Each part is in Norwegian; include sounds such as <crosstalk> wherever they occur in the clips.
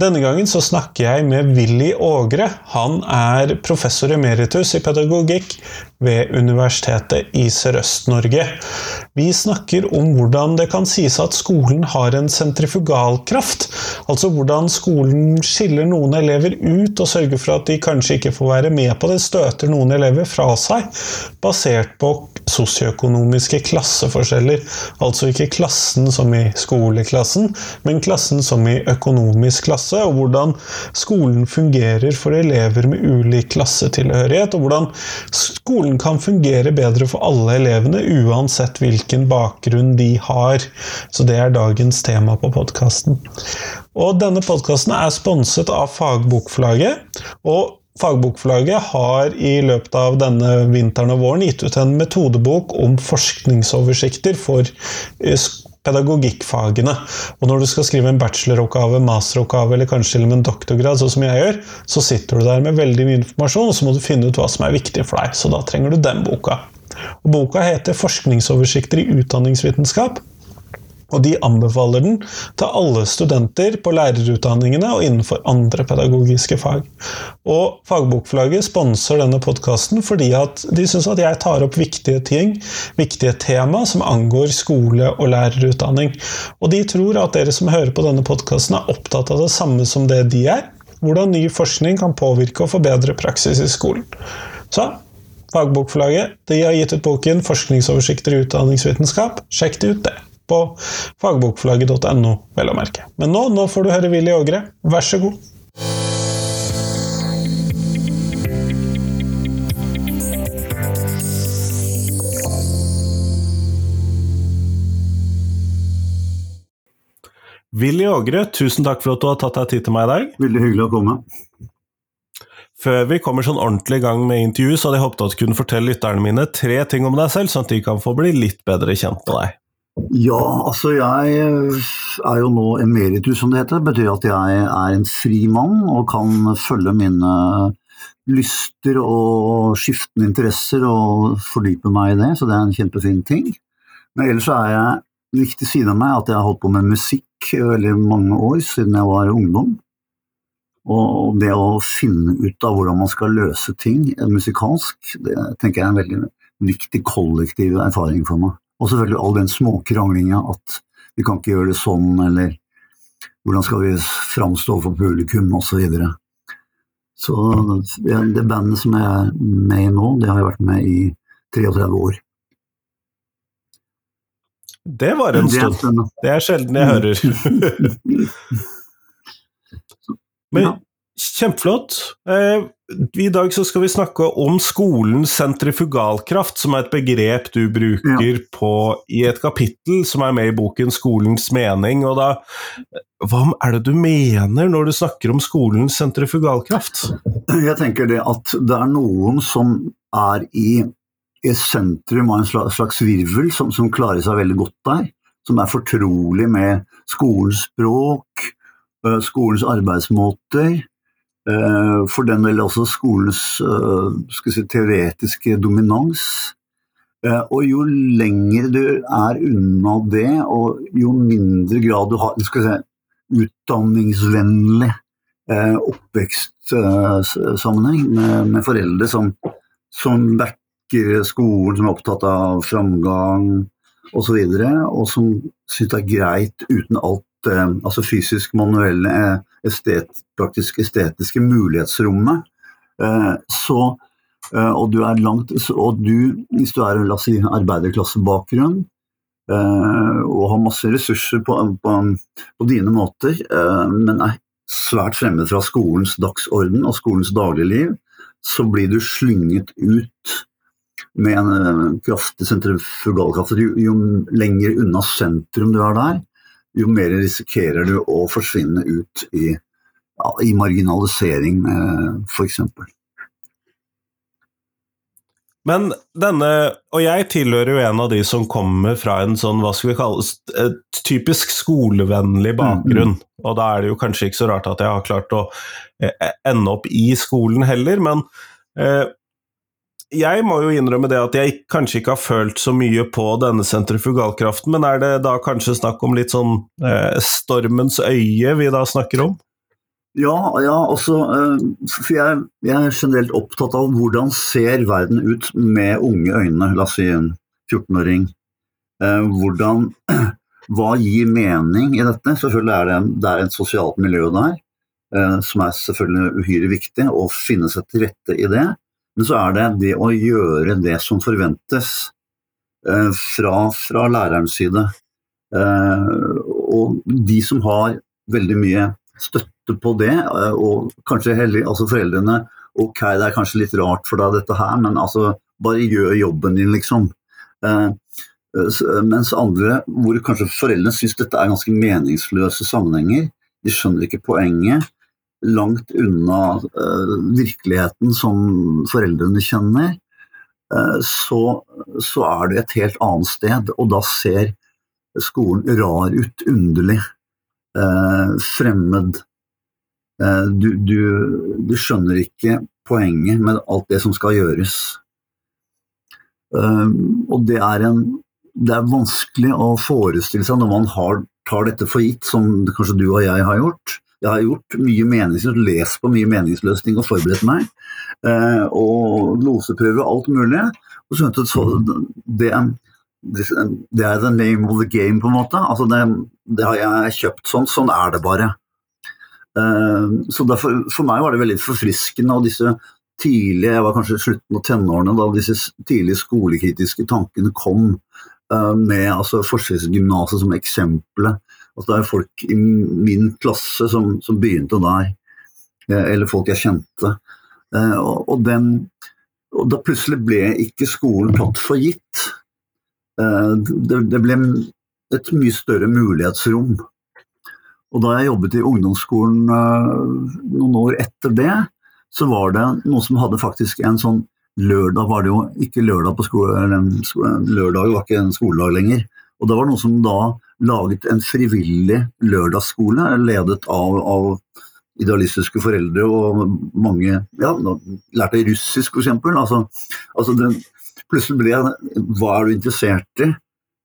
Denne gangen så snakker jeg med Willy Ågre. Han er professor emeritus i pedagogikk ved Universitetet i Sørøst-Norge. Vi snakker om hvordan det kan sies at skolen har en sentrifugalkraft. Altså hvordan skolen skiller noen elever ut og sørger for at de kanskje ikke får være med på det, støter noen elever fra seg, basert på sosioøkonomiske klasseforskjeller. Altså ikke klassen som i skoleklassen, men klassen som i økonomisk klasse klasse, og hvordan skolen fungerer for elever med ulik klassetilhørighet, og hvordan skolen kan fungere bedre for alle elevene, uansett hvilken bakgrunn de har. Så det er dagens tema på podkasten. Og denne podkasten er sponset av Fagbokforlaget. og Fagbokforlaget har i løpet av denne vinteren og våren gitt ut en metodebok om forskningsoversikter for eh, pedagogikkfagene. Og når du skal skrive en bacheloroppgave, masteroppgave eller kanskje til en doktorgrad, sånn som jeg gjør, så sitter du der med veldig mye informasjon, og så må du finne ut hva som er viktig for deg. Så da trenger du den boka. Og boka heter 'Forskningsoversikter i utdanningsvitenskap'. Og de anbefaler den til alle studenter på lærerutdanningene og innenfor andre pedagogiske fag. Og Fagbokforlaget sponser denne podkasten fordi at de syns at jeg tar opp viktige ting, viktige tema som angår skole og lærerutdanning. Og de tror at dere som hører på denne podkasten er opptatt av det samme som det de er. Hvordan ny forskning kan påvirke og forbedre praksis i skolen. Så Fagbokforlaget de har gitt ut boken 'Forskningsoversikter i utdanningsvitenskap'. Sjekk det ut, det på fagbokforlaget.no, vel å merke. Men nå, nå får du høre Willy Ågre. Vær så god. Willy Ågre, tusen takk for at du har tatt deg tid til meg i dag. Veldig hyggelig å komme. Før vi kommer sånn ordentlig i gang med intervju, så hadde jeg håpet at du kunne fortelle lytterne mine tre ting om deg selv, sånn at de kan få bli litt bedre kjent med deg. Ja, altså jeg er jo nå emeritus, som det heter. Det betyr at jeg er en fri mann og kan følge mine lyster og skiftende interesser og fordype meg i det, så det er en kjempefin ting. Men ellers er jeg viktig side av meg at jeg har holdt på med musikk veldig mange år, siden jeg var ungdom. Og det å finne ut av hvordan man skal løse ting musikalsk, det tenker jeg er en veldig viktig kollektiv erfaring for meg. Og selvfølgelig all den småkranglinga at vi kan ikke gjøre det sånn, eller hvordan skal vi framstå for publikum, osv. Så, videre. så det bandet som jeg er med i nå, det har jeg vært med i 33 år. Det var en stund. Det er sjelden jeg hører. <laughs> Men Kjempeflott. Eh, I dag så skal vi snakke om skolens sentrifugalkraft, som er et begrep du bruker ja. på, i et kapittel som er med i boken 'Skolens mening'. Og da, hva er det du mener når du snakker om skolens sentrifugalkraft? Jeg tenker det at det er noen som er i, i sentrum av en slags virvel, som, som klarer seg veldig godt der. Som er fortrolig med skolens språk, eh, skolens arbeidsmåter for den del også skolens eh, si, teoretiske dominans. Eh, og jo lenger du er unna det, og jo mindre grad du har skal si, utdanningsvennlig oppvekstsammenheng med, med, foreldre som, som backer skolen, som er opptatt av framgang osv., og, så videre, og som syns det er greit uten alt altså fysisk, manuelle estet, praktisk estetiske mulighetsrommet, eh, så eh, og du er langt Og du, hvis du er la oss si, arbeiderklassebakgrunn eh, og har masse ressurser på, på, på dine måter, men er svært fremmed fra skolens dagsorden og skolens dagligliv, så blir du slynget ut med en kraftig sentrifugalkraft. Jo, jo lenger unna sentrum du er der, jo mer risikerer du å forsvinne ut i, ja, i marginalisering, eh, f.eks. Men denne, og jeg tilhører jo en av de som kommer fra en sånn, hva skal vi kalle det, typisk skolevennlig bakgrunn. Mm, mm. Og da er det jo kanskje ikke så rart at jeg har klart å eh, ende opp i skolen heller, men eh, jeg må jo innrømme det at jeg kanskje ikke har følt så mye på denne sentrifugalkraften, men er det da kanskje snakk om litt sånn eh, stormens øye vi da snakker om? Ja, ja også, eh, for jeg, jeg, er generelt opptatt av hvordan ser verden ut med unge øyne, la oss si en 14-åring. Eh, hvordan, <clears throat> hva gir mening i dette? Selvfølgelig er det, det er et sosialt miljø der, eh, som er selvfølgelig uhyre viktig, å finne seg til rette i det. Men så er det det å gjøre det som forventes eh, fra, fra, lærerens side. Eh, og de som har veldig mye støtte på det, eh, og kanskje heldig, altså foreldrene Ok, det er kanskje litt rart for deg dette her, men altså, bare gjør jobben din, liksom. Eh, mens andre, hvor kanskje foreldrene syns dette er ganske meningsløse sammenhenger, de skjønner ikke poenget langt unna uh, virkeligheten som foreldrene kjenner, uh, så, så, er det et helt annet sted. Og da ser skolen rar ut, underlig, uh, fremmed. Du, du, du, skjønner ikke poenget med alt det som skal gjøres. og det er, en, det er vanskelig å forestille seg når man har, tar dette for gitt, som kanskje du og jeg har gjort jeg har gjort mye meningsløst, lest på mye meningsløse ting og forberedt meg. Eh, og loseprøver og alt mulig. Og så at jeg det, det er the name of the game, på en måte. Altså det, det har jeg kjøpt sånn. Sånn er det bare. Eh, så derfor, for meg var det veldig forfriskende. og disse tidlige, Jeg var kanskje i slutten av tenårene da disse tidlige skolekritiske tankene kom. Eh, med altså Forsvarsgymnaset som eksempelet Altså, det er folk i min klasse som, som begynte der, eh, eller folk jeg kjente. Eh, og, og, den, og, da plutselig ble ikke skolen tatt for gitt. Eh, det, det ble et mye større mulighetsrom. Og da jeg jobbet i ungdomsskolen noen år etter det, så var det noen som hadde faktisk en sånn Lørdag var det jo ikke lørdag på skole, lørdag var ikke en skoledag lenger. Og det var noen som da laget en frivillig lørdagsskole, ledet av, av idealistiske foreldre og mange ja, lærte russisk f.eks. Altså, altså plutselig ble jeg Hva er du interessert i?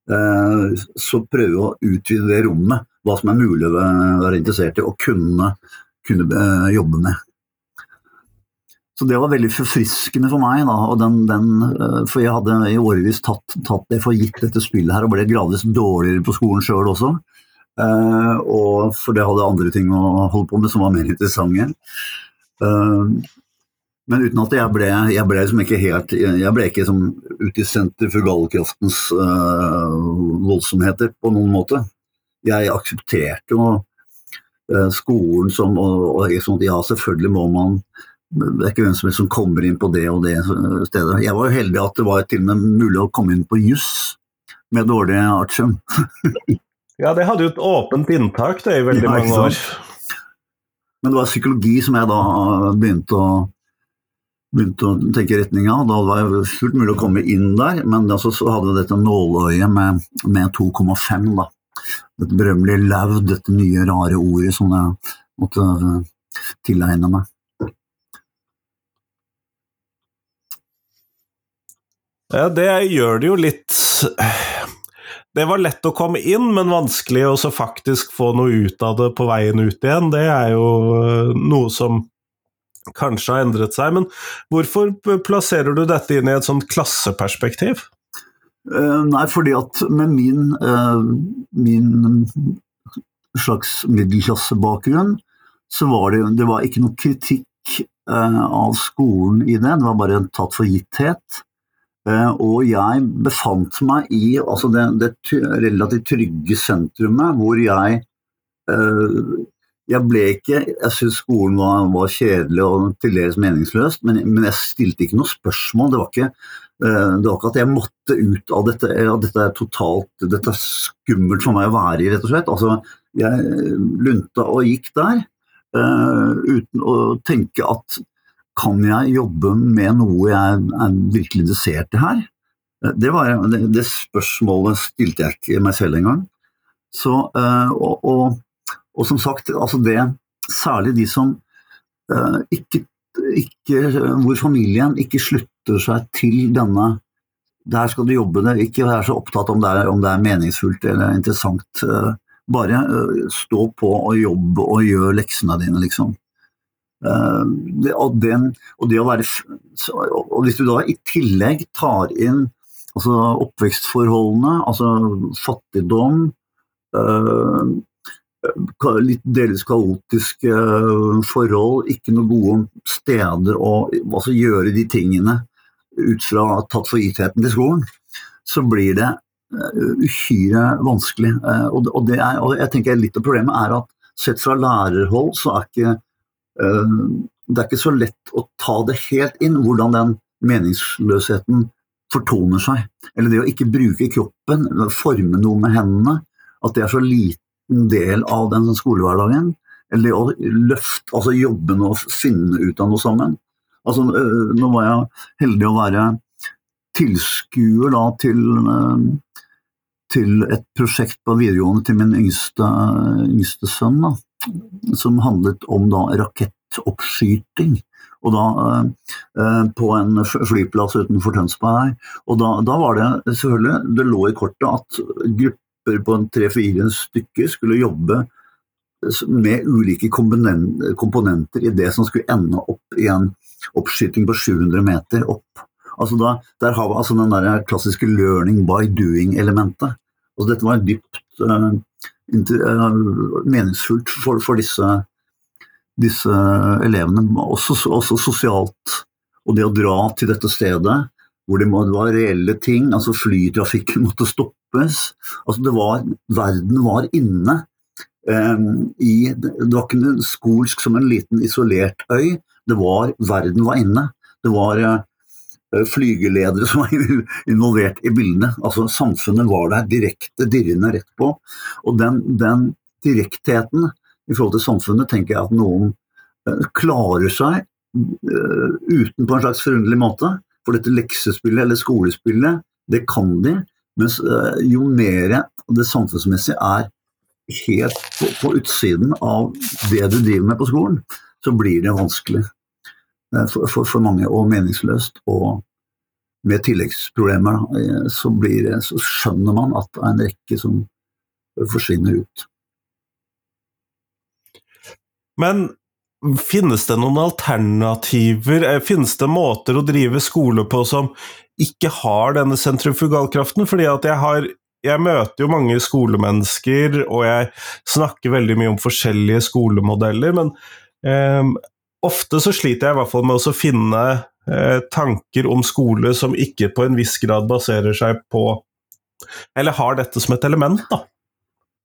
Eh, så prøve å utvide det rommet. Hva som er mulig å være interessert i og kunne, kunne eh, jobbe med. Så det var veldig forfriskende for meg. Da, den, den, eh, for jeg hadde i årevis tatt, tatt, det for gitt dette spillet her, og ble gradvis dårligere på skolen sjøl også. Uh, og for det hadde andre ting å holde på med som var mer interessante. Uh, men uten at jeg ble, jeg ble liksom ikke helt Jeg ble ikke som ute i sentrifugalkraftens uh, voldsomheter på noen måte. Jeg aksepterte jo skolen som og, og sånn, Ja, selvfølgelig må man det er ikke hvem som helst som kommer inn på det og det stedet. Jeg var jo heldig at det var til og med mulig å komme inn på juss med dårlig artium. <laughs> ja, det hadde jo et åpent inntak det i veldig ja, mange år. Men det var psykologi som jeg da begynte å, begynte å tenke i retning av. Da var det fullt mulig å komme inn der, men altså, så hadde vi dette nåløyet med, med 2,5. da. Dette berømmelige laud, dette nye, rare ordet som jeg måtte tilegne meg. Ja, det gjør det jo litt Det var lett å komme inn, men vanskelig å faktisk få noe ut av det på veien ut igjen. Det er jo eh, noe som kanskje har endret seg. Men hvorfor plasserer du dette inn i et sånt klasseperspektiv? Uh, nei, fordi at med min, uh, min slags middelklassebakgrunn, så var det, det var ikke noe kritikk av skolen i det. Det var bare en tatt for gitthet. Eh, og jeg befant meg i altså det, det relativt trygge sentrumet hvor jeg eh, jeg ble ikke Jeg syntes skolen var, var, kjedelig og til dels meningsløst, men, men, jeg stilte ikke noe spørsmål. Det var ikke, eh, det var ikke at jeg måtte ut av dette. Ja, dette er totalt Dette er skummelt for meg å være i, rett og slett. Altså, jeg lunta og gikk der uten å tenke at kan jeg jobbe med noe jeg er virkelig interessert i her? Det, var, det, det spørsmålet stilte jeg ikke meg selv engang. Så, eh, og, og, og, som sagt, altså det, særlig de som eh, ikke, ikke, hvor familien ikke slutter seg til denne Der skal du jobbe, det. ikke være så opptatt om det er, om det er meningsfullt eller interessant. Eh, bare stå på og jobbe og gjør leksene dine, liksom. Det, og, den, og, det å være og Hvis du da i tillegg tar inn altså oppvekstforholdene, altså fattigdom, litt delvis kaotiske øh, forhold, ikke noen gode steder å altså, gjøre de tingene ut fra tatt for gittheten til skolen, så blir det øh, uhyre vanskelig. Øh, og, det er, og jeg tenker Litt av problemet er at sett fra lærerhold så er ikke det er ikke så lett å ta det helt inn, hvordan den meningsløsheten fortoner seg. Eller det å ikke bruke kroppen, forme noe med hendene. At det er så liten del av den skolehverdagen. Eller det å løfte, altså jobbe med å finne ut av noe sammen. Altså, øh, nå var jeg heldig å være tilskuer da, til, øh, til, et prosjekt på videregående til min yngste, yngste sønn, da, som handlet om da, rakettoppskyting. Og da eh, på en flyplass utenfor Tønsberg. Og da, da, var det selvfølgelig Det lå i kortet at grupper på tre-fire stykker skulle jobbe med ulike komponenter i det som skulle ende opp i en oppskyting på 700 meter opp. Altså da, der har vi altså den der klassiske 'learning by doing'-elementet. Altså dette var dypt meningsfullt for, for disse, disse, elevene, også, også, sosialt. Og det å dra til dette stedet hvor det var reelle ting, altså flytrafikken <laughs> måtte stoppes. Altså det var, verden var inne. Um, i, det var ikke skolsk som en liten isolert øy. Det var, verden var inne. Det var flygeledere som var <laughs> involvert i bildene. Altså Samfunnet var der direkte dirrende rett på. Og den, den direktheten i forhold til samfunnet tenker jeg at noen uh, klarer seg uh, uten på en slags forunderlig måte. For dette leksespillet eller skolespillet, det kan de. Mens eh, jo mer det samfunnsmessige er helt på, på, utsiden av det du driver med på skolen, så blir det vanskelig eh, for, for, for mange og meningsløst. Og med tilleggsproblemer eh, så, blir så skjønner man at det er en rekke som forsvinner ut. Men finnes det noen alternativer? Finnes det måter å drive skole på som ikke har denne sentrifugalkraften. fordi at jeg har jeg møter jo mange skolemennesker, og jeg snakker veldig mye om forskjellige skolemodeller, men eh, ofte så sliter jeg i hvert fall med å finne eh, tanker om skole som ikke på en viss grad baserer seg på Eller har dette som et element, da.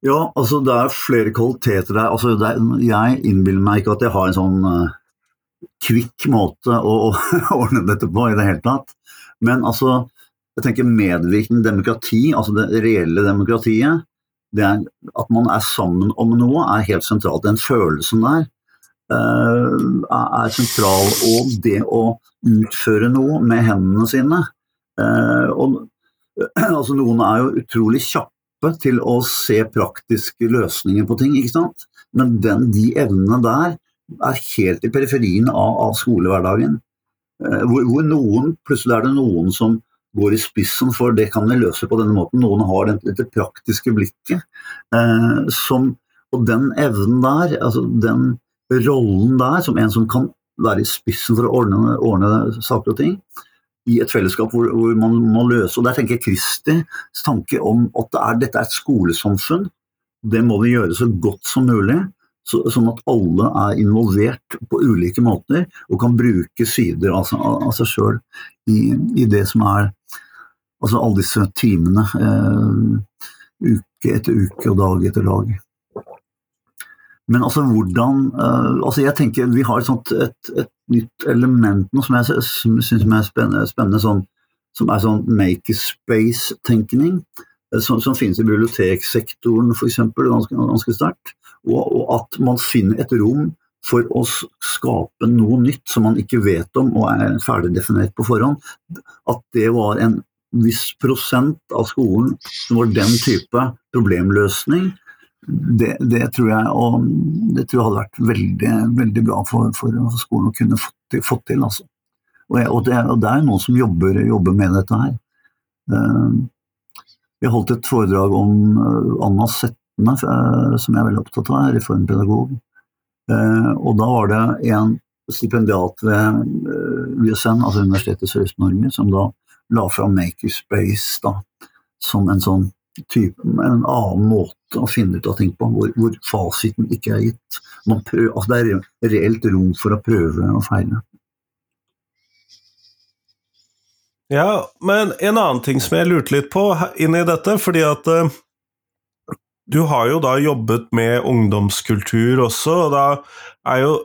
Ja, altså det er flere kvaliteter der. Altså, er, jeg innbiller meg ikke at jeg har en sånn uh, kvikk måte å, å <laughs> ordne dette på i det hele tatt. Men altså, jeg tenker medvirkende demokrati, altså det reelle demokratiet, det er at man er sammen om noe, er helt sentralt. Den følelsen der er sentral. Og det å utføre noe med hendene sine uh, og, <clears throat> altså Noen er jo utrolig kjappe til å se praktiske løsninger på ting, ikke sant? men den, de evnene der er helt i periferien av, av skolehverdagen. Eh, hvor, hvor, noen, plutselig er det noen som går i spissen for det kan vi løse på denne måten. Noen har dette praktiske blikket. Eh, som, og den evnen der, altså den rollen der, som en som kan være i spissen for å ordne, ordne saker og ting, i et fellesskap hvor, hvor, man må løse. Og Der tenker jeg Kristi tanke om at det er, dette er et skolesamfunn. Det må vi gjøre så godt som mulig så, sånn at alle er involvert på ulike måter og kan bruke sider av, av seg sjøl i, i, det som er altså alle disse timene. Eh, uke etter uke og dag etter dag. Men altså hvordan uh, altså Jeg tenker vi har et, sånt, et, et nytt element nå som jeg syns er spennende, spennende sånn, som er sånn make space-tenkning. Eh, som, som, finnes i biblioteksektoren f.eks. ganske, ganske sterkt og, og at man finner et rom for å skape noe nytt som man ikke vet om og er ferdig definert på forhånd. At det var en viss prosent av skolen som var den type problemløsning, det, det, tror, jeg, og, det tror jeg hadde vært veldig, veldig bra for, for, skolen å kunne fått til. Fått til altså. Og, jeg, og, det, og det er noen som jobber, jobber med dette her. Uh, jeg holdt et foredrag om uh, Anna Setne, uh, som jeg er veldig opptatt av, reformpedagog. og da var det en stipendiat ved USN, altså Universitetet i Sørøst-Norge, som da la fram Makerspace da, som en sånn type, en annen måte å finne ut av ting på, hvor, hvor fasiten ikke er gitt. Prøver, altså det er reelt rom for å prøve og feile. Ja, men en annen ting som jeg lurte litt på inn i dette, fordi at uh, du har jo da jobbet med ungdomskultur også, og da er jo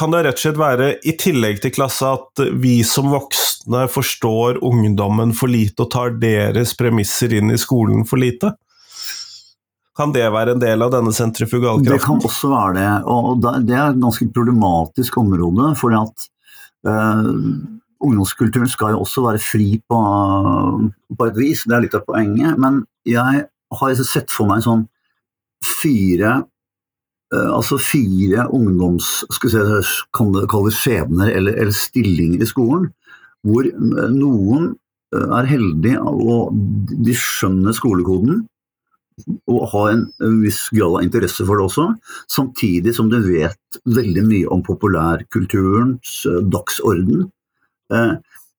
Kan det rett og slett være, i tillegg til klasse, at vi som voksne forstår ungdommen for lite og tar deres premisser inn i skolen for lite? Kan det være en del av denne sentrifugalkraften? Det kan også være det, og det er et ganske problematisk område. fordi at uh, ungdomskulturen skal jo også være fri på, på, et vis, det er litt av poenget. Men jeg har sett for meg sånn fire altså fire ungdoms skal vi si, kan det kalles skjebner eller, eller, stillinger i skolen, hvor noen uh, er heldige og de skjønner skolekoden og har en, viss grad av interesse for det også, samtidig som du vet veldig mye om populærkulturens dagsorden. Eh,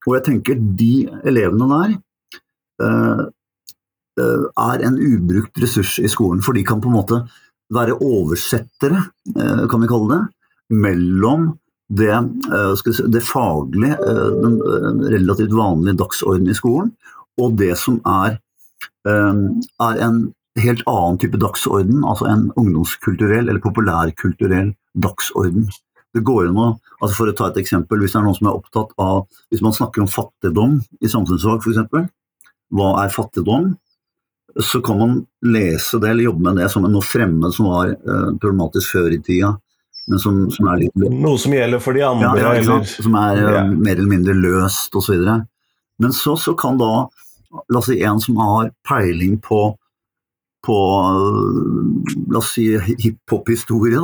og jeg tenker de elevene der eh, eh, er en ubrukt ressurs i skolen, for de kan på en måte være oversettere, kan vi kalle det, mellom det, si, det faglige, den relativt vanlige dagsorden i skolen, og det som er, er en helt annen type dagsorden, altså en ungdomskulturell eller populærkulturell dagsorden. Det går an å, altså For å ta et eksempel, hvis det er noen som er opptatt av Hvis man snakker om fattigdom i samfunnsfag f.eks., hva er fattigdom? Så kan man lese det eller jobbe med det som noe fremmed som var uh, problematisk før i tida. Men som, som, er litt Noe som gjelder for de andre? Ja, ja Som er uh, mer eller mindre løst osv. Men så, så kan da la oss si en som har peiling på på la oss si hiphop-historie,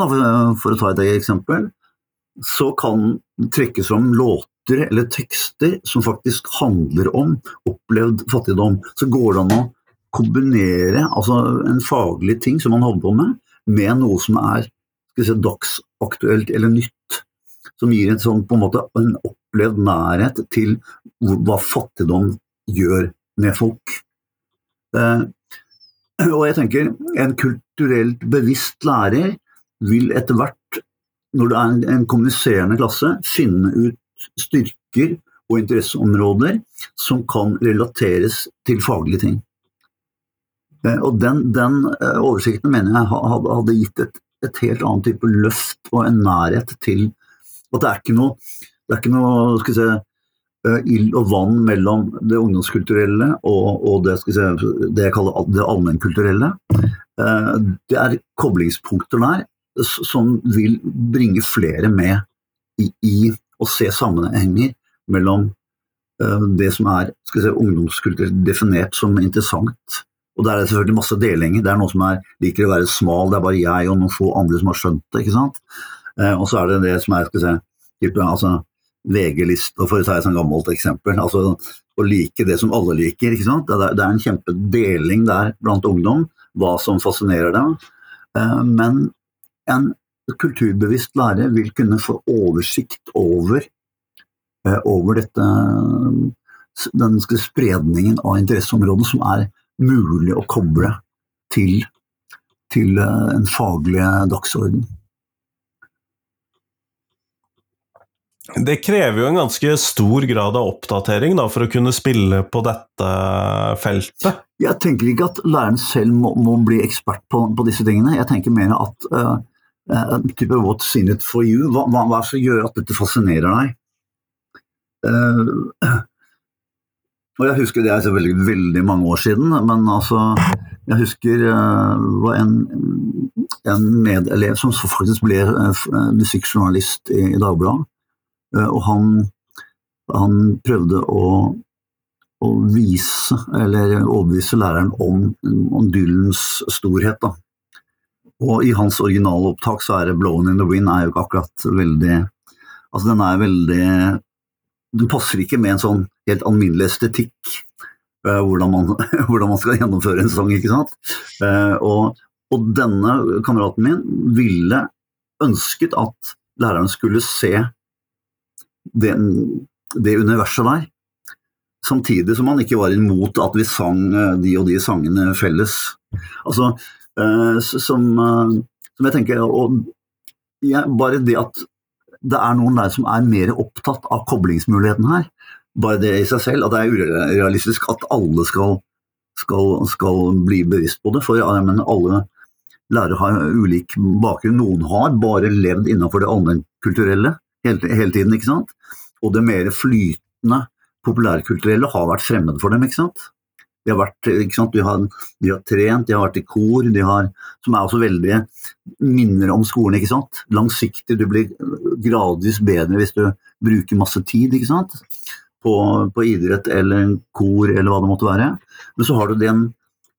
for å ta et eksempel, så kan trekkes fram låter eller tekster som faktisk handler om opplevd fattigdom. Så går det an å kombinere altså en faglig ting som man holder på med, med noe som er si, dagsaktuelt eller nytt. Som gir en, sånn, på en, måte, en opplevd nærhet til hva fattigdom gjør med folk. Eh, og jeg tenker en kulturelt bevisst lærer vil etter hvert når det er en kommuniserende klasse, finne ut styrker og interesseområder som kan relateres til faglige ting. Eh, og den, den eh, oversikten mener jeg hadde gitt et, et, helt annet type løft og en nærhet til at det er ikke noe, det er ikke noe skal si, eh, ild og vann mellom det ungdomskulturelle og, og det, si, det, jeg kaller det allmennkulturelle. Det er koblingspunkter der som vil bringe flere med i, i å se sammenhenger mellom det som er si, ungdomskulturelt definert som interessant. Og der er det selvfølgelig masse delinger. Det er noe som er, liker å være smal, det er bare jeg og noen få andre som har skjønt det. ikke sant? Eh, og så er det det som er skal si, type, altså, VG-liste, for å ta et sånt gammelt eksempel. altså Å like det som alle liker. ikke sant? Det er, det er en kjempedeling der blant ungdom, hva som fascinerer dem. Eh, men en kulturbevisst lærer vil kunne få oversikt over, eh, over dette, den spredningen av interesseområdet som er mulig å koble til, til eh, en faglig dagsorden. Det krever jo en ganske stor grad av oppdatering da, for å kunne spille på dette feltet? Jeg tenker ikke at læreren selv må, må bli ekspert på, på, disse tingene. Jeg tenker mer at uh, Uh, type What's in it for you? Hva, hva, hva som gjør at dette fascinerer deg? Uh, og Jeg husker det er selvfølgelig veldig mange år siden, men altså Jeg husker det var en, en medelev som faktisk ble uh, musikkjournalist i, i Dagbladet. og han, han prøvde å, å, vise, eller overbevise læreren om, om Dylans storhet. da og i hans originalopptak så er det 'Blown in the Wind' er jo ikke akkurat veldig Altså den er veldig den passer ikke med en sånn helt alminnelig estetikk. eh, hvordan, man, <laughs> hvordan man skal gjennomføre en sang, ikke sant. Eh, og, og denne kameraten min ville ønsket at læreren skulle se det, det universet der. Samtidig som han ikke var imot at vi sang eh, de og de sangene felles. Altså, som, som jeg tenker og jeg, Bare det at det er noen der som er mer opptatt av koblingsmuligheten her, bare det i seg selv, at det er urealistisk at alle skal, skal, skal bli bevisst på det. For ja, alle lærere har ulik bakgrunn. Noen har bare levd innenfor det allmennkulturelle hele, hele tiden, ikke sant. Og det mer flytende populærkulturelle har vært fremmed for dem, ikke sant. De har, vært, ikke sant? De, har, de har trent, de har vært i kor, de har, som er også veldig minner om skolen. ikke sant? Langsiktig, du blir gradvis bedre hvis du bruker masse tid ikke sant? På, på idrett eller en kor eller hva det måtte være. Men så har du den,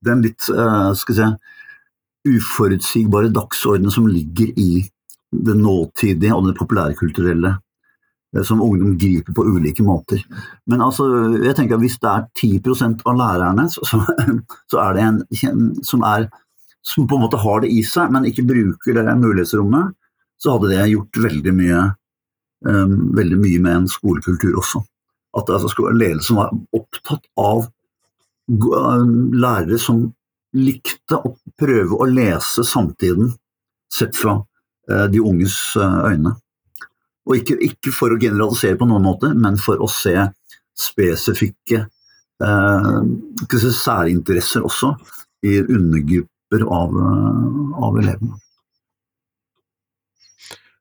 den litt uh, skal si, uforutsigbare dagsordenen som ligger i det nåtidige og det populærkulturelle eh, som ungdom griper på ulike måter. Men altså, jeg tenker at hvis det er 10% av lærerne så, så er det en som, er, som på en måte har det i seg, men ikke bruker det mulighetsrommet, så hadde det gjort veldig mye, um, veldig mye med en skolekultur også. At det altså skulle være ledelse som var opptatt av um, lærere som likte å prøve å lese samtiden sett fra eh, de unges eh, øyne. Og ikke, ikke for å generalisere på noen måte, men for å se spesifikke eh, særinteresser også i undergrupper av, eh, av elevene.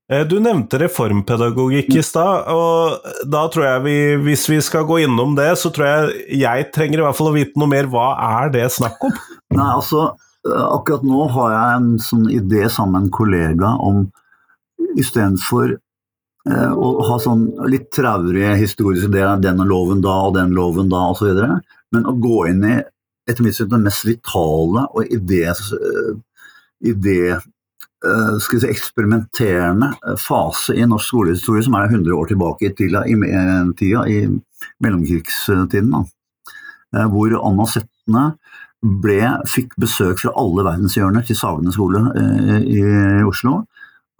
Eh, Du nevnte reformpedagogikk i stad, og da tror jeg vi, hvis vi skal gå innom det, så tror jeg jeg trenger i hvert fall å vite noe mer. Hva er det snakk om? <laughs> Nei, altså, eh, akkurat nå har jeg en sånn idé sammen med en kollega om istedenfor eh, å ha sånn litt traurige historiske ideer, denne loven da og den loven da osv., men å gå inn i etter mitt syn den mest vitale og idé, eh, idé vi si, eksperimenterende eh, fase i norsk skolehistorie som er 100 år tilbake i tida, i, eh, tida, i mellomkrigstiden. Da. Eh, Hvor Anna Setne ble, fikk besøk fra alle verdenshjørner til Sagene skole i, i Oslo.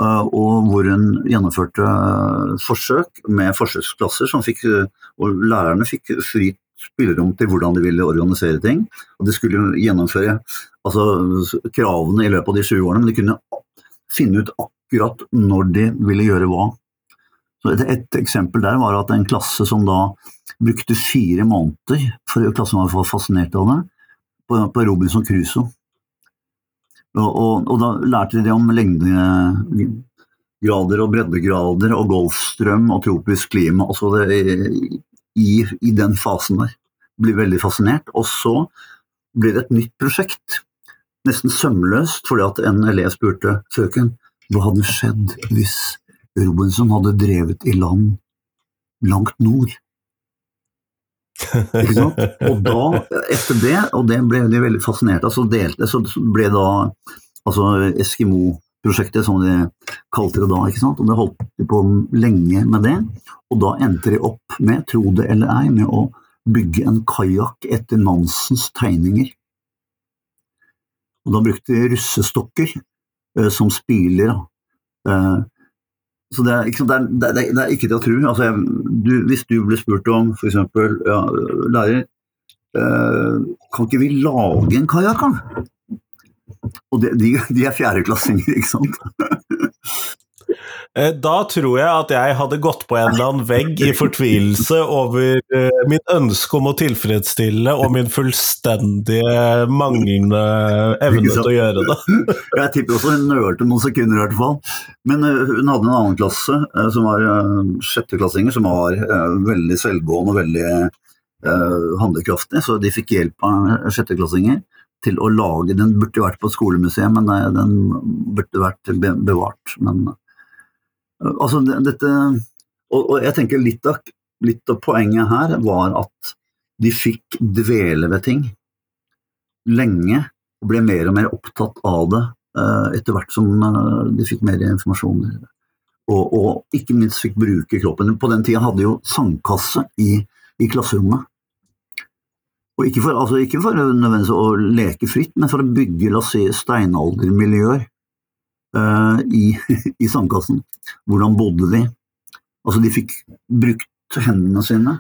eh, Og hvor hun gjennomførte eh, forsøk med forsøksklasser, som fikk, eh, og lærerne fikk fritt spillerom til hvordan de ville organisere ting. Og de skulle gjennomføre altså, kravene i løpet av de sju årene, men de kunne finne ut akkurat når de ville gjøre hva. Så et, et eksempel der var at en klasse som da brukte fire måneder, for klassen var fascinert av det, på, på Robinson Crusoe. Og, og, og da lærte de om lengdegrader og breddegrader og golfstrøm og tropisk klima. Altså det, i, I den fasen der. Blir veldig fascinert. Og så blir det et nytt prosjekt. Nesten sømløst, fordi at en elev spurte frøken hva hadde skjedd hvis Robinson hadde drevet i land langt nord? Ikke sant? Og da, etter det, og det ble de veldig fascinert av, så, delte, så ble da altså Eskimo-prosjektet, som de kalte det da, ikke sant? og det holdt de på lenge med det. Og da endte de opp med, tro det eller ei, med å bygge en kajakk etter Nansens tegninger. Og da brukte de russestokker eh, som spiler. Eh, så det er, det, er, det, er, det er ikke til å tro. Altså, hvis du ble spurt om f.eks. Ja, lærer, eh, kan ikke vi lage en kajakk. Og de, de, de er fjerdeklassinger, ikke sant? <laughs> Eh, Da tror jeg at jeg hadde gått på en eller annen vegg i fortvilelse over eh, mitt ønske om å tilfredsstille og min fullstendige manglende evne til å gjøre det. <laughs> Jeg tipper også hun nølte noen sekunder i hvert fall. Men eh, hun hadde en annen klasse som var sjetteklassinger, som var veldig selvgående og veldig uh, handlekraftig, så de fikk hjelp av sjetteklassinger til å lage Den burde vært på et skolemuseum, men den burde vært bevart. Men altså, dette og, og jeg tenker litt av, litt av poenget her var at de fikk dvele ved ting lenge og ble mer og mer opptatt av det eh, etter hvert som eh, de fikk mer informasjon. og, og ikke minst fikk bruke kroppen. På den tida hadde jo sandkasse i, i klasserommet. Og ikke for, altså ikke for nødvendigvis å leke fritt, men for å bygge la oss si, steinaldermiljøer i, <laughs> i sandkassen. Hvordan bodde de? Altså, de fikk brukt hendene sine.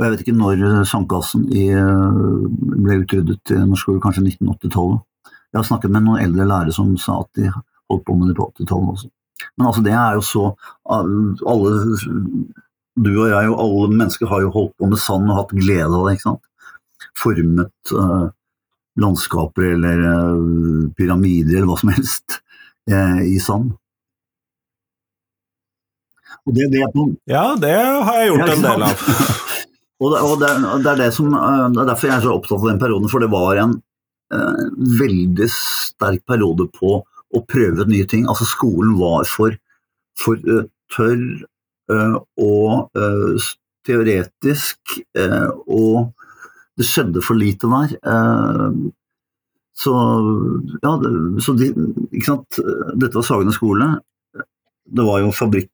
Og jeg vet ikke når sandkassen i, uh, ble utryddet i norsk skole, kanskje 1980-tallet. Jeg har snakket med noen eldre lærere som sa at de holdt på med det på 80-tallet også. Men altså, det er jo så Alle, du og jeg og alle mennesker har jo holdt på med sand og hatt glede av det. ikke sant? Formet uh, landskaper eller uh, pyramider eller hva som helst uh, i sand. Og det, vet man. ja, det har jeg gjort en del av. <laughs> og, det, og det, det, er det, som, det er derfor jeg er så opptatt av den perioden, for det var en veldig sterk periode på å prøve nye ting. Altså skolen var for, for uh, tørr uh, og uh, teoretisk, og det skjedde for lite der. Så ja, så de, ikke sant. Dette var Sagene skole. Det var jo fabrikk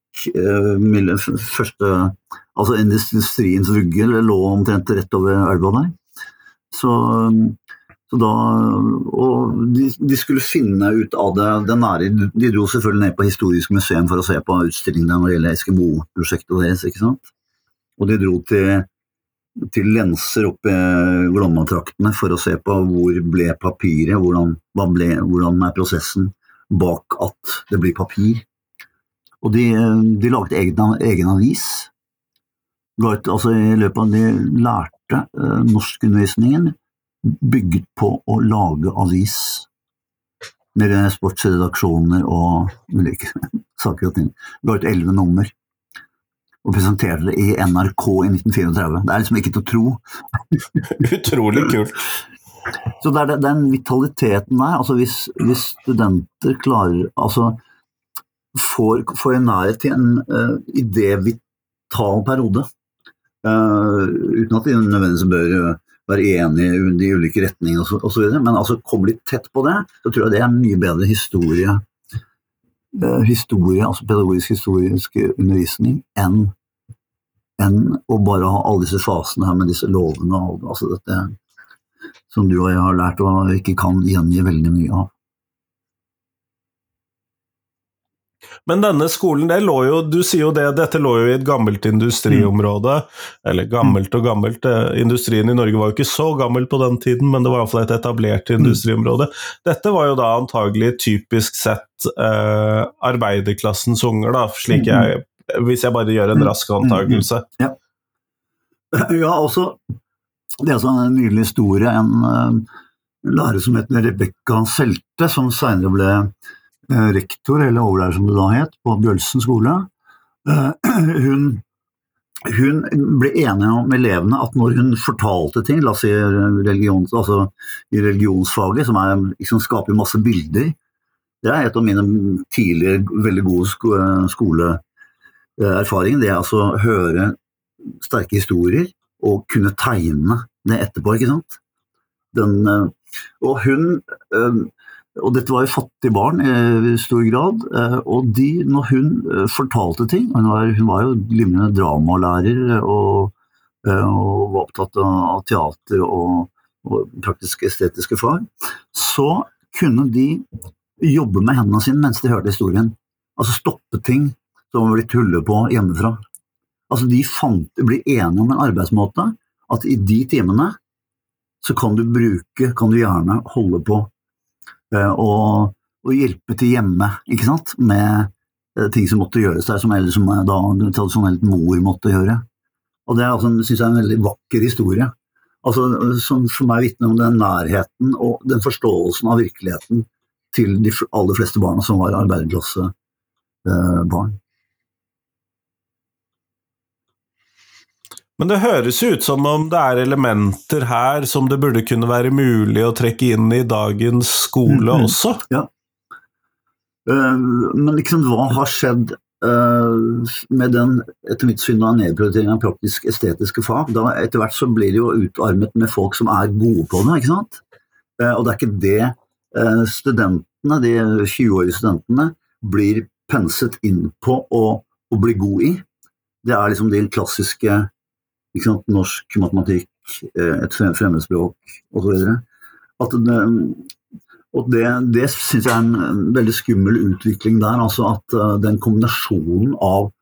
første, altså Industriens vugge lå omtrent rett over elva der. Så så da, og de, de, skulle finne ut av det, det nære. De dro selvfølgelig ned på Historisk museum for å se på utstillingene når det gjelder Eskimo-prosjektet deres. ikke sant? Og de dro til, til lenser oppe i Glomma-traktene for å se på hvor ble papiret, hvordan, ble, hvordan er prosessen bak at det blir papir. Og de, de laget egen, egen avis. Altså, I løpet av de lærte eh, norskundervisningen bygget på å lage avis med sportsredaksjoner og ulike <laughs> saker og ting. Laget elleve nummer og presenterte det i NRK i 1934. Det er liksom ikke til å tro. <laughs> Utrolig kult. Så det er den vitaliteten der, altså hvis, hvis studenter klarer altså får, får en nærhet til en uh, idévital periode, uh, uten at de nødvendigvis bør uh, være enige i de ulike retningene osv. Men altså, kommer de tett på det, så tror jeg det er en mye bedre historie, eh, historie altså pedagogisk historisk undervisning enn enn å bare ha alle disse fasene her med disse lovene og altså dette som du og jeg har lært og ikke kan gjengi veldig mye av. Men denne skolen, det lå jo, du sier jo det, dette lå jo i et gammelt industriområde. Mm. Eller gammelt og gammelt, eh, industrien i Norge var jo ikke så gammel på den tiden, men det var iallfall et etablert mm. industriområde. Dette var jo da antagelig typisk sett eh, arbeiderklassens unger, da, slik mm. jeg Hvis jeg bare gjør en rask antakelse. Ja. <clears throat> ja, også Det er en nydelig historie. En uh, lærer som heter Rebekka Selte, som senere ble Eh, rektor, eller overlærer som det da het, på Bjølsen skole, eh, <clears throat> hun, hun ble enig med elevene at når hun fortalte ting, la oss si religions, altså i religionsfaget, som er, liksom skaper masse bilder Det er et av mine tidligere veldig gode skoleerfaringer. Det er altså å høre sterke historier og kunne tegne det etterpå, ikke sant. Den, eh, og hun og dette var jo fattige barn i stor grad. Eh, og de, når hun eh, fortalte ting Hun var, hun var jo glimrende dramalærer og, eh, og, var opptatt av teater og, og praktiske estetiske fag. Så kunne de jobbe med hendene sine mens de hørte historien. Altså stoppe ting som var blitt tullet på hjemmefra. Altså De fant, ble enige om en arbeidsmåte at i de timene så kan du bruke, kan du gjerne holde på Eh, og, og, hjelpe til hjemme ikke sant? med eh, ting som måtte gjøres der, som, eller som eh, da tradisjonelt mor måtte gjøre. Og Det altså, synes jeg er en veldig vakker historie, altså, som for meg vitner om den nærheten og den forståelsen av virkeligheten til de aller fleste barna som var arbeiderklassebarn. Men det høres ut som om det er elementer her som det burde kunne være mulig å trekke inn i dagens skole mm -hmm. også? Ja. Uh, men liksom, hva har skjedd uh, med den, etter mitt syn, nedprioriteringen av praktisk-estetiske fag? Da Etter hvert så blir det jo utarmet med folk som er gode på det, ikke sant? Uh, og det er ikke det studentene, de 20-årige studentene, blir penset inn på å, å bli god i. Det er liksom de klassiske norsk, matematikk, eh, et fremmedspråk osv. At det, det, det syns jeg er en veldig skummel utvikling der. altså At uh, den kombinasjonen av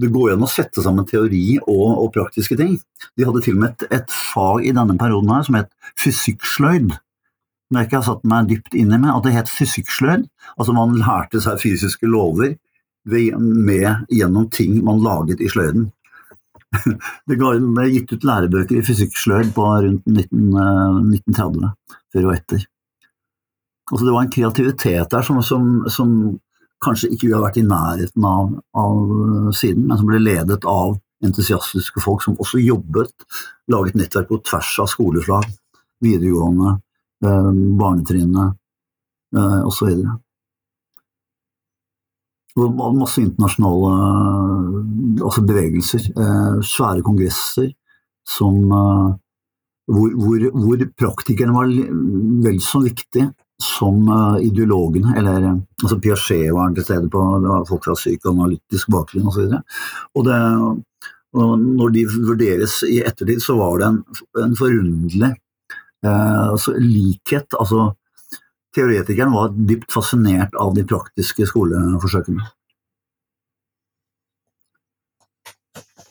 Det går an å sette sammen teori og, og, praktiske ting. De hadde til og med et, et fag i denne perioden her som het fysikksløyd. Som jeg ikke har satt meg dypt inn i, men at det het fysikksløyd. Altså man lærte seg fysiske lover med, gjennom ting man laget i sløyden. <laughs> Det ble gitt ut lærebøker i fysikksløyd på rundt 1930, eh, før og etter. Altså det var en kreativitet der som, som, som kanskje ikke vi har vært i nærheten av, av, siden, men som ble ledet av entusiastiske folk som også jobbet, laget nettverk på tvers av skoleslag, videregående, eh, barnetrinnet eh, osv. Og masse internasjonale eh, altså bevegelser, eh, svære kongresser som, eh, hvor, hvor, hvor praktikerne var vel så viktig som ideologene. Eller altså Piaget var til stede på det var folk fra psykoanalytisk bakgrunn osv. Og, det, og når de vurderes i ettertid, så var det en, en forunderlig eh, altså likhet. altså Teoretikeren var dypt fascinert av de praktiske skoleforsøkene.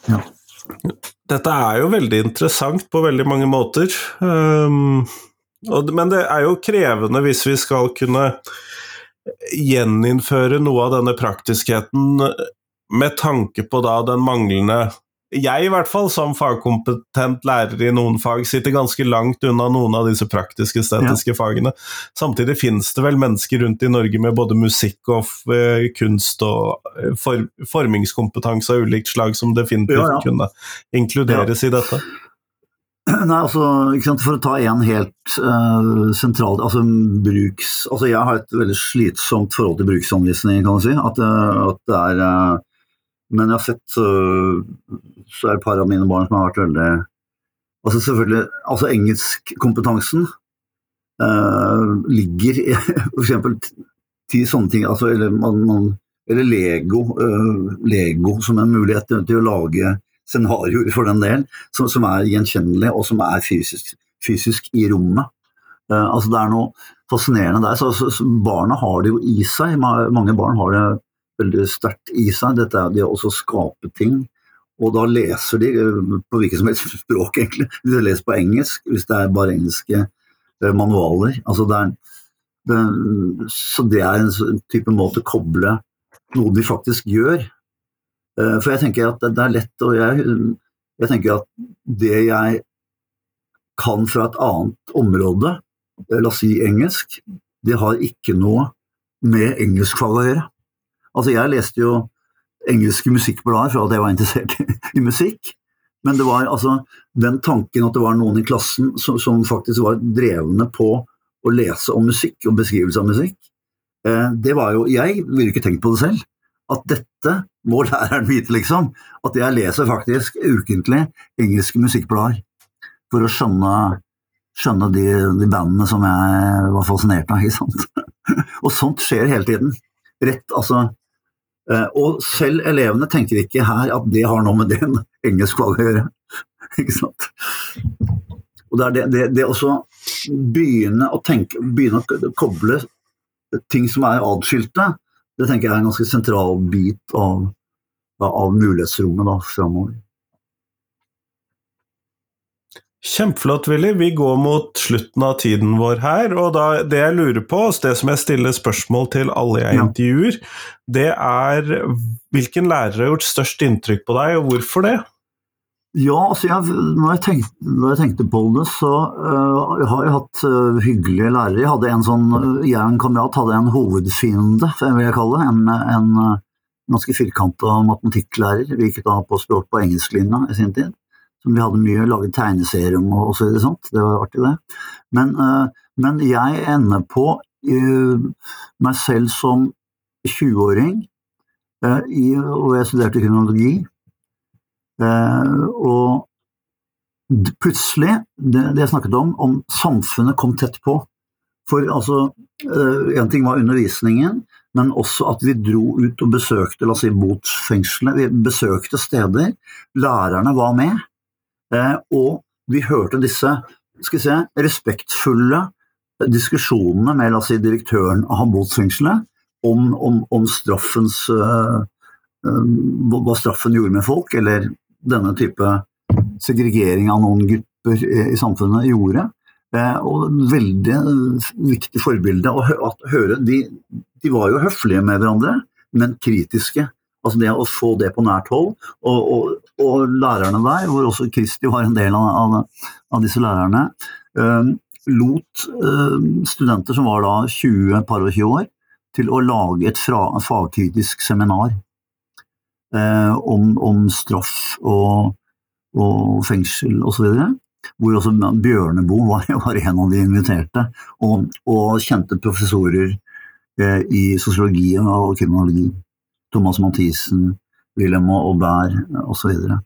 Ja. Dette er jo veldig interessant på veldig mange måter. Um, men det er jo krevende hvis vi skal kunne gjeninnføre noe av denne praktiskheten med tanke på da den manglende jeg, i hvert fall, som fagkompetent lærer i noen fag, sitter ganske langt unna noen av disse praktiske, estetiske ja. fagene. Samtidig finnes det vel mennesker rundt i Norge med både musikk og uh, kunst og uh, for, formingskompetanse av ulikt slag som definitivt ja, ja. kunne inkluderes i dette? <clears throat> Nei, altså, For å ta en helt uh, sentral altså, bruks, altså Jeg har et veldig slitsomt forhold til bruksanvisning, kan man si. At, at det er men jeg har sett så, så er det et par av mine barn som har vært veldig Altså selvfølgelig, altså engelskkompetansen uh, ligger i <laughs> f.eks. ti sånne ting, altså, eller, man, man, eller Lego, uh, Lego som en mulighet til, å lage scenarioer for den del, som, som er gjenkjennelige og som er fysisk, fysisk i rommet. Uh, altså Det er noe fascinerende der. Så, så, så, Barna har det jo i seg. Mange barn har det veldig sterkt i seg. Dette er det å skape ting. Og da leser de eh, på hvilket som helst <laughs> språk, egentlig. Hvis de leser på engelsk, hvis det er bare engelske eh, manualer. Altså det er, det, så det er en type måte å koble noe de faktisk gjør. Eh, for jeg tenker at det er lett, og jeg, jeg tenker at det jeg kan fra et annet område, la oss si engelsk, det har ikke noe med engelskfag å gjøre. Altså, jeg leste jo engelske musikkblader for at jeg var interessert <laughs> i musikk. Men det var altså den tanken at det var noen i klassen som, som faktisk var drevne på å lese om musikk og beskrivelse av musikk. Eh, det var jo Jeg ville ikke tenkt på det selv. At dette må <laughs> læreren vite, liksom. At jeg leser faktisk ukentlig engelske musikkblader for å skjønne, skjønne de, de, bandene som jeg var fascinert av. ikke sant? <laughs> og sånt skjer hele tiden. Rett, altså og selv elevene tenker ikke her at det har noe med det <laughs> engelskfaget å gjøre. <laughs> Ikke sant? Og det er det, det, det også begynne å tenke, begynne å koble ting som er adskilte, det tenker jeg er en ganske sentral bit av, av mulighetsrommet da, framover. Kjempeflott, Willy. Vi går mot slutten av tiden vår her. Og da, det jeg lurer på, og det som jeg stiller spørsmål til alle jeg intervjuer, det er hvilken lærer har gjort størst inntrykk på deg, og hvorfor det? Ja, altså jeg, når, jeg tenkte, når, jeg tenkte, på det, så uh, har jeg hatt uh, hyggelige lærere. Jeg hadde en sånn, jeg og en kamerat hadde en hovedfiende, vil jeg kalle det. En, en, uh, ganske firkanta matematikklærer. Vi gikk da på språk på engelsklinja i sin tid som vi hadde mye laget tegneserier om og så sånt. Det var artig, det. Men, uh, men jeg ender på uh, meg selv som 20-åring, uh, eh, og jeg studerte kronologi. og plutselig, det, jeg snakket om, om samfunnet kom tett på. For altså, en ting var undervisningen, men også at vi dro ut og besøkte la oss si, botsfengslene. Vi besøkte steder. Lærerne var med. Eh, og vi hørte disse skal vi se, respektfulle diskusjonene med la oss si, direktøren av botsfengselet om, om, om straffens uh, Hva straffen gjorde med folk, eller denne type segregering av noen grupper i, i samfunnet gjorde. Eh, og veldig viktig forbilde å høre. De, de, var jo høflige med hverandre, men kritiske. Altså det å få det på nært hold. Og, og, og lærerne der, hvor også Kristi var en del av, av, disse lærerne, eh, lot eh, studenter som var da 20, par og 20 år, til å lage et fra, fagkritisk seminar eh, om, om, straff og, og fengsel osv hvor også Bjørneboe var, <laughs> var, en av de inviterte, og kjente professorer eh, i sosiologi og kriminologi. Thomas Mathisen, Wilhelm Aubert osv. Så, videre.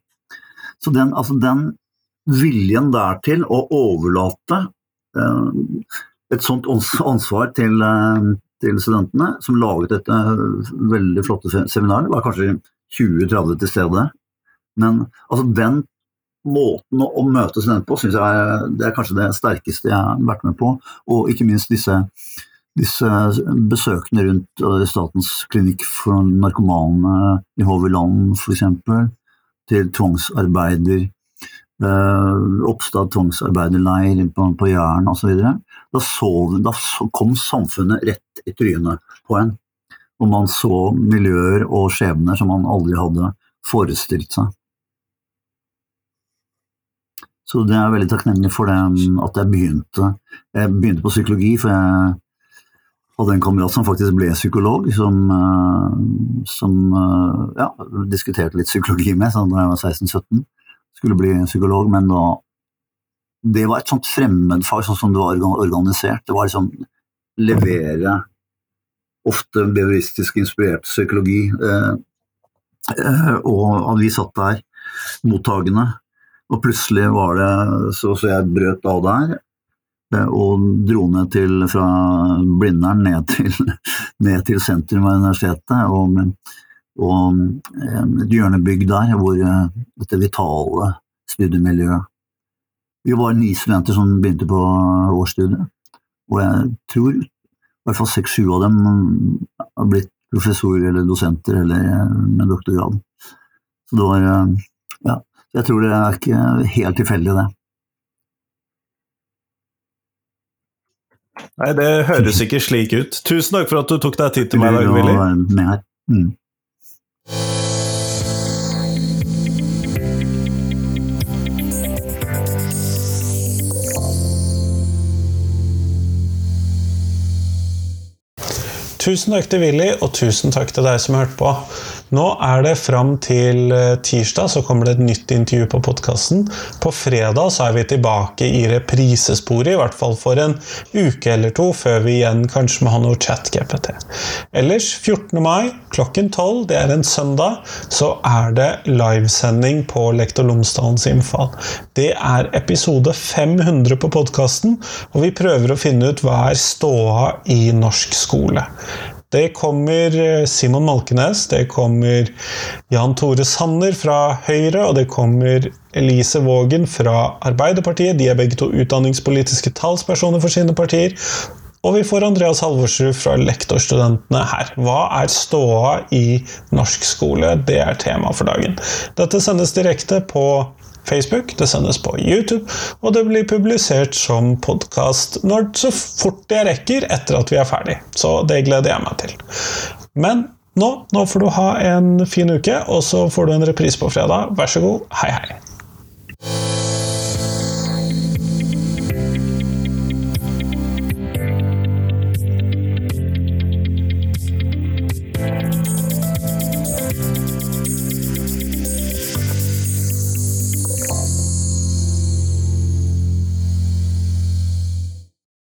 så den, altså den viljen der til å overlate eh, et sånt ansvar til, eh, til, studentene, som laget dette veldig flotte seminaret, var kanskje 20-30 til stede. Men altså den måten å møte studenter på syns jeg det er kanskje det sterkeste jeg har vært med på. Og ikke minst disse, disse besøkene rundt Statens klinikk for narkomane i Håviland f.eks. Til tvangsarbeider. Uh, Oppstad tvangsarbeiderleir på, på Jæren osv. Da, da kom samfunnet rett i trynet på en. Og man så miljøer og skjebner som man aldri hadde forestilt seg. Så det er veldig takknemlig for det at jeg begynte. Jeg begynte på psykologi, for jeg hadde en kamerat som faktisk ble psykolog, som, eh, som eh, ja, diskuterte litt psykologi med da jeg var 16-17. Skulle bli psykolog, men da Det var et sånt fremmedfag, sånn som det var organisert. Det var liksom levere ofte bevistisk inspirert psykologi. Eh, og vi satt der, mottagende, og plutselig var det så, så jeg brøt av der. Eh, og dro ned til, fra Blindern ned til, <laughs> ned til sentrum av universitetet. Og, og eh, et hjørnebygg der hvor eh, dette vitale studiemiljøet Vi var ni studenter som begynte på årsstudiet. Og jeg tror i hvert fall seks-sju av dem har blitt professorer eller dosenter eller med doktorgrad. Så det var ja, jeg tror det er ikke helt tilfeldig, det. Nei, det høres ikke slik ut. Tusen takk for at du tok deg tid til meg i dag, Willy. Mm. Tusen takk til Willy, og tusen takk til deg som hørte på. Nå er det fram til eh, tirsdag, så kommer det et nytt intervju på podkasten. På fredag så er vi tilbake i reprisesporet, i hvert fall for en uke eller to, før vi igjen kanskje må ha noe chat-GPT. Ellers, 14. mai klokken 12, det er en søndag, så er det livesending på Lektor Lomsdalens innfall. Det er episode 500 på podkasten, og vi prøver å finne ut hva er ståa i norsk skole. Det kommer eh, Simon Malkenes, det kommer Jan Tore Sanner fra Høyre, og det kommer Elise Vågen fra Arbeiderpartiet. De er begge to utdanningspolitiske talspersoner for sine partier. Og vi får Andreas Halvorsrud fra lektorstudentene her. Hva er ståa i norsk skole? Det er tema for dagen. Dette sendes direkte på Facebook, det sendes på YouTube, og det blir publisert som podkast så fort jeg rekker etter at vi er ferdig. Så det gleder jeg meg til. Men nå, nå får du ha en fin uke, og så får du en reprise på fredag. Vær så god. Hei, hei.